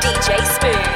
DJ Smooth.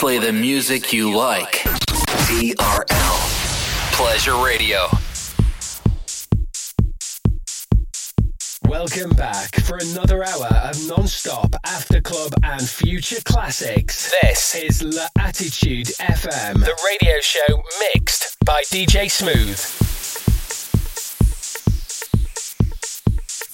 Play the music you like. TRL Pleasure Radio. Welcome back for another hour of non-stop after club and future classics. This is La Attitude FM, the radio show mixed by DJ Smooth.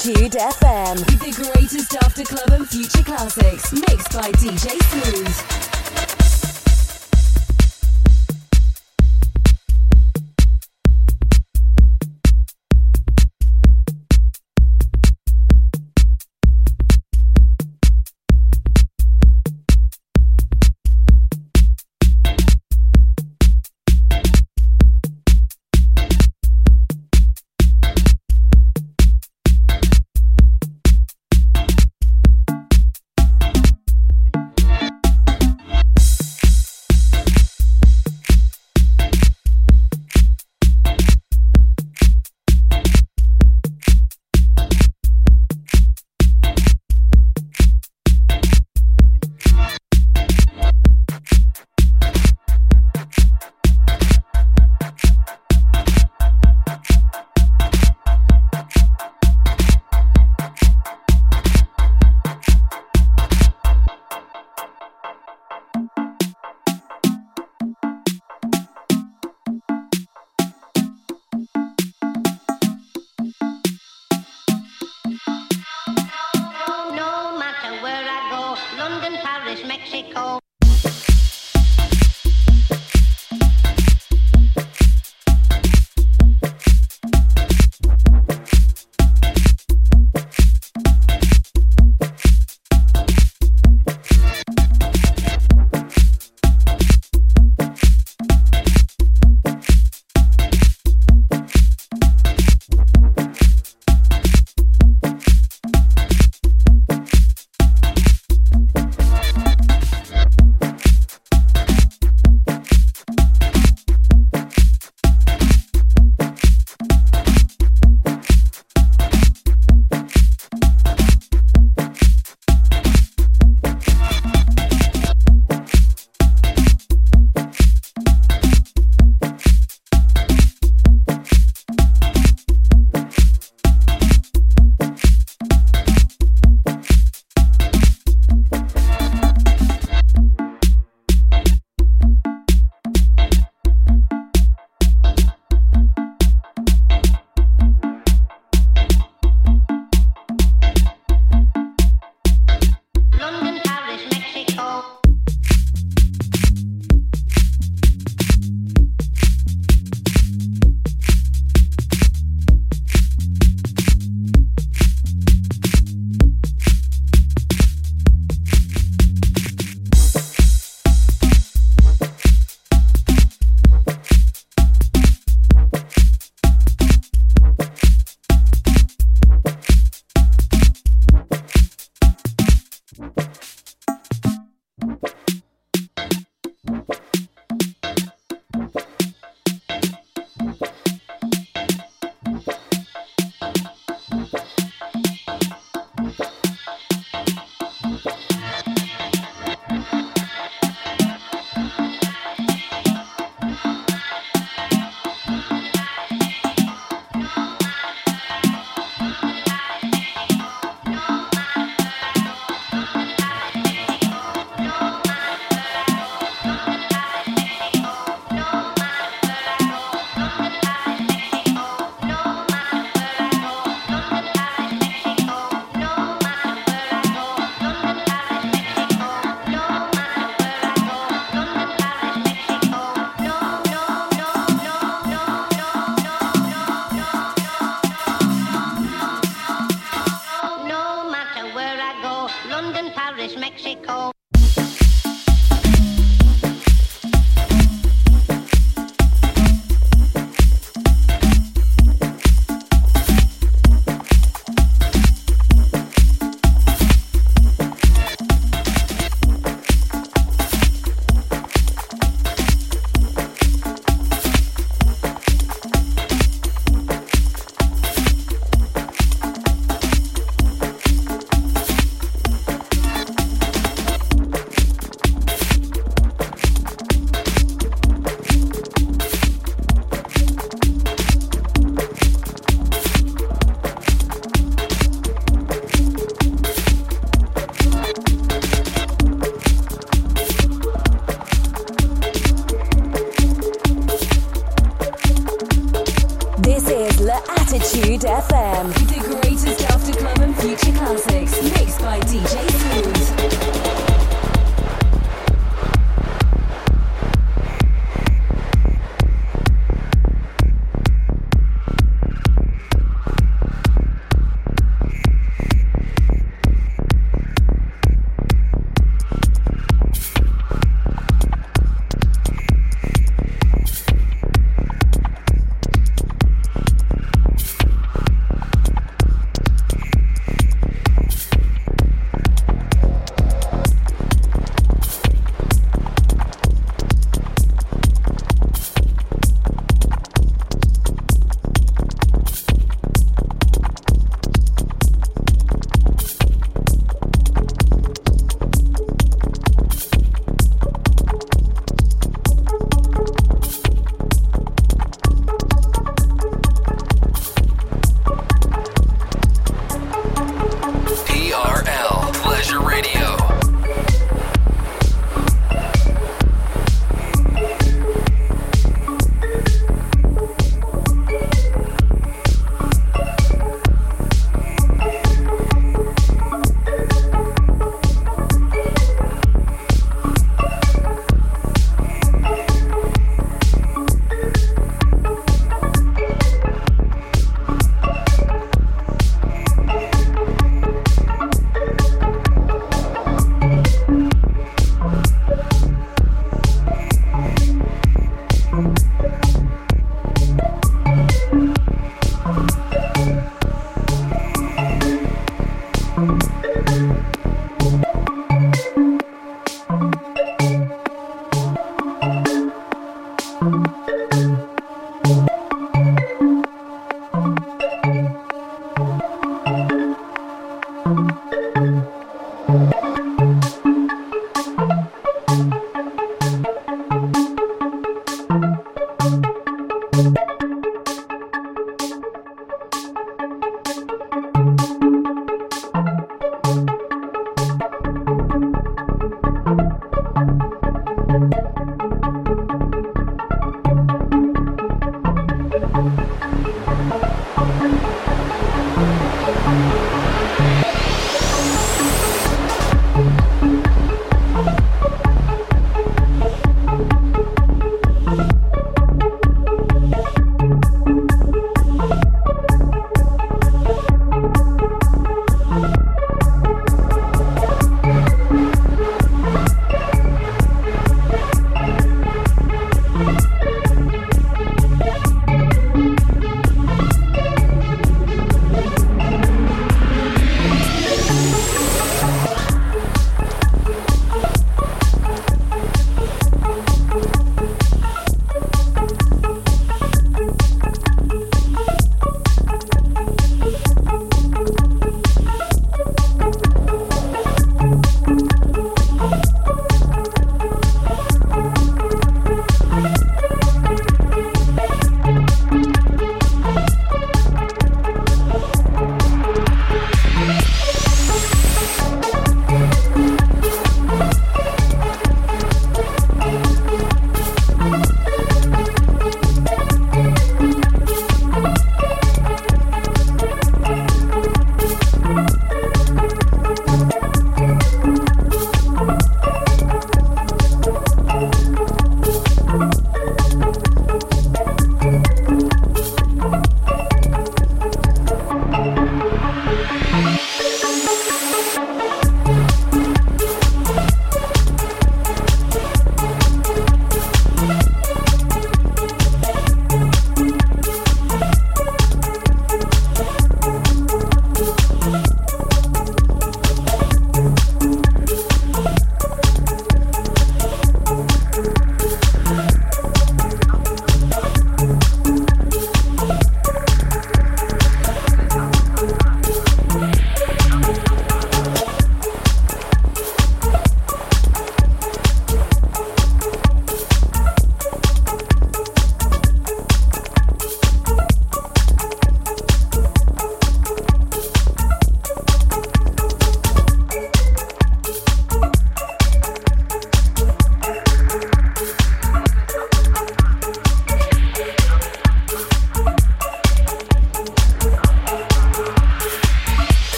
Attitude FM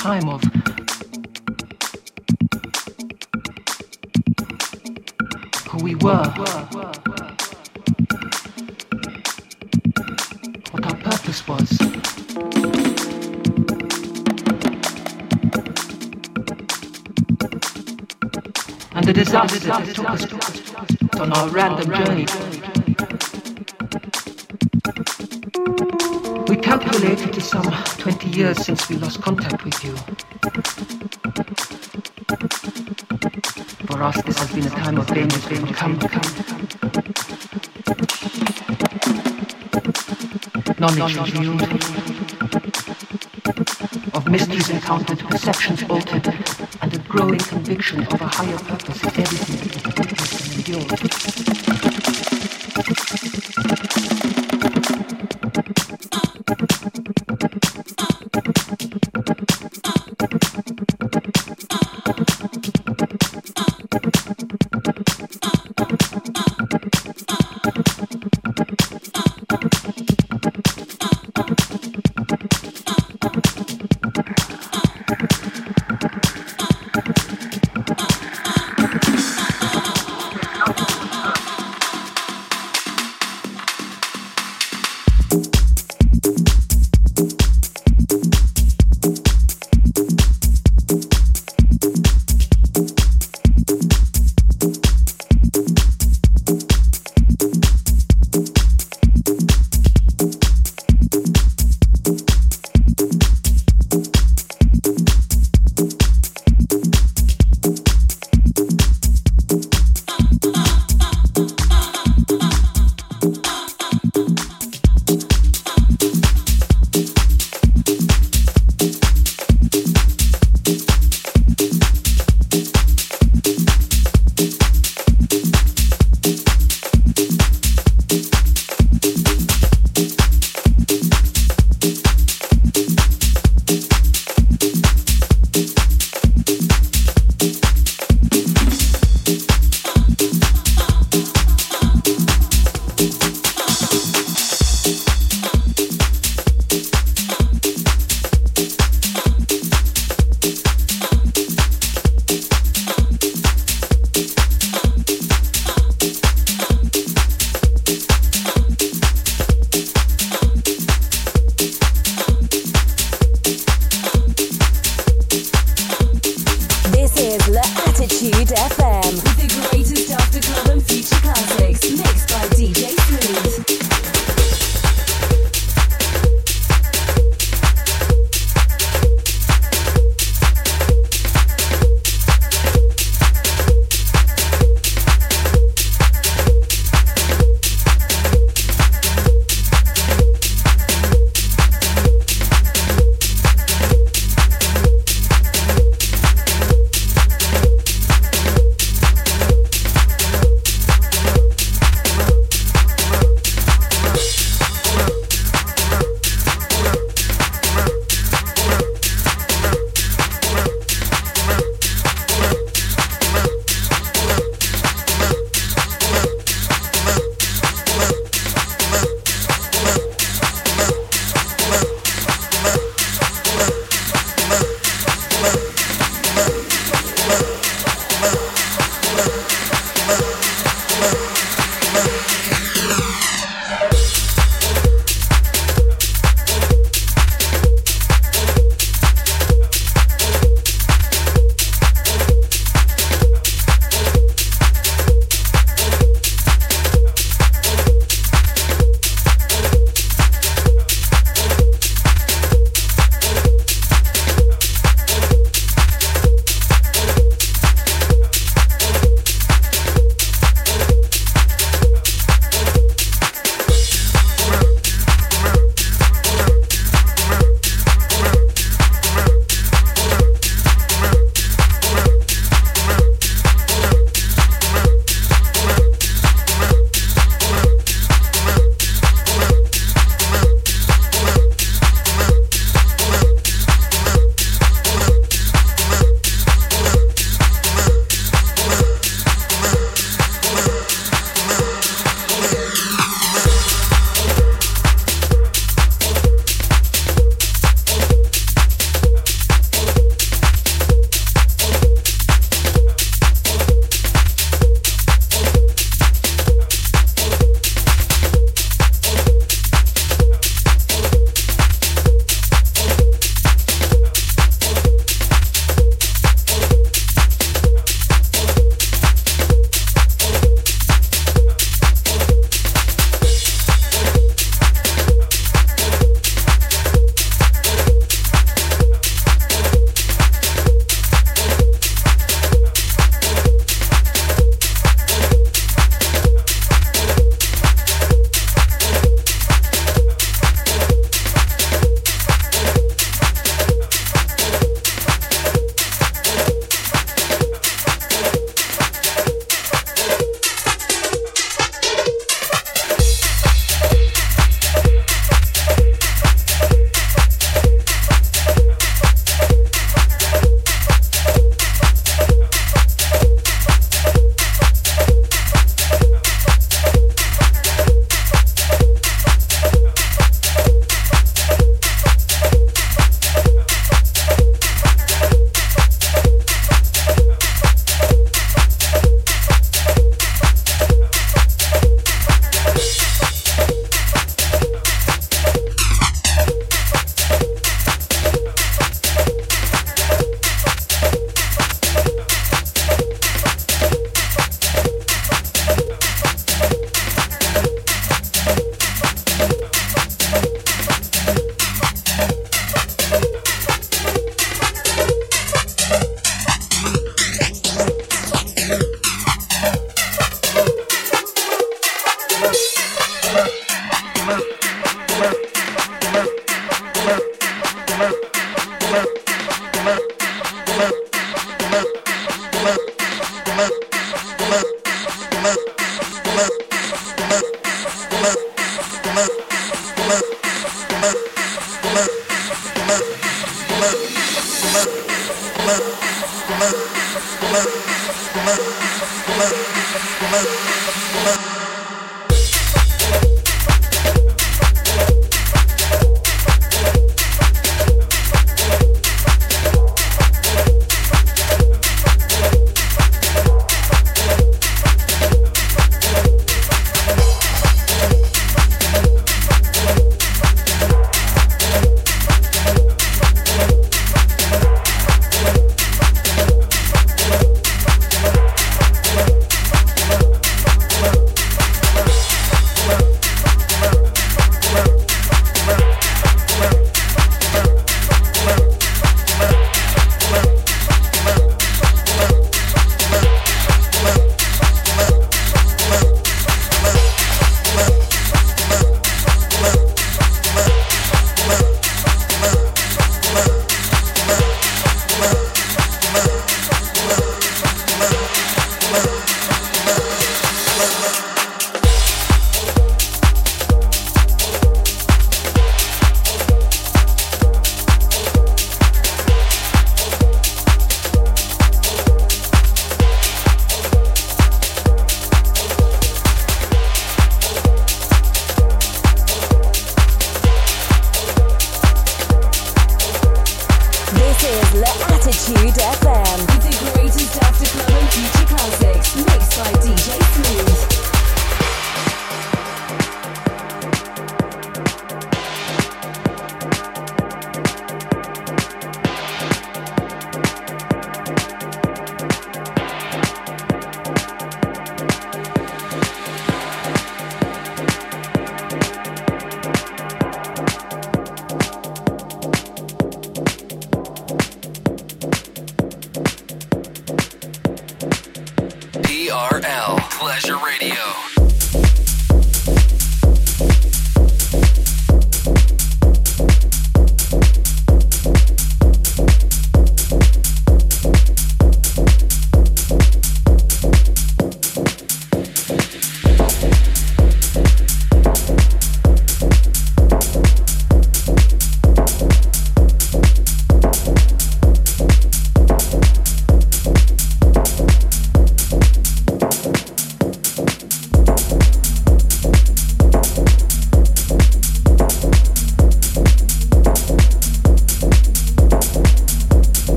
time of who we were, what our purpose was. And the disaster that took us on our random journey. Years since we lost contact with you. For us, this has been a time of danger, danger, come, come. Knowledge revealed, of mysteries encountered, perceptions altered, and a growing conviction of a higher purpose in everything that endure.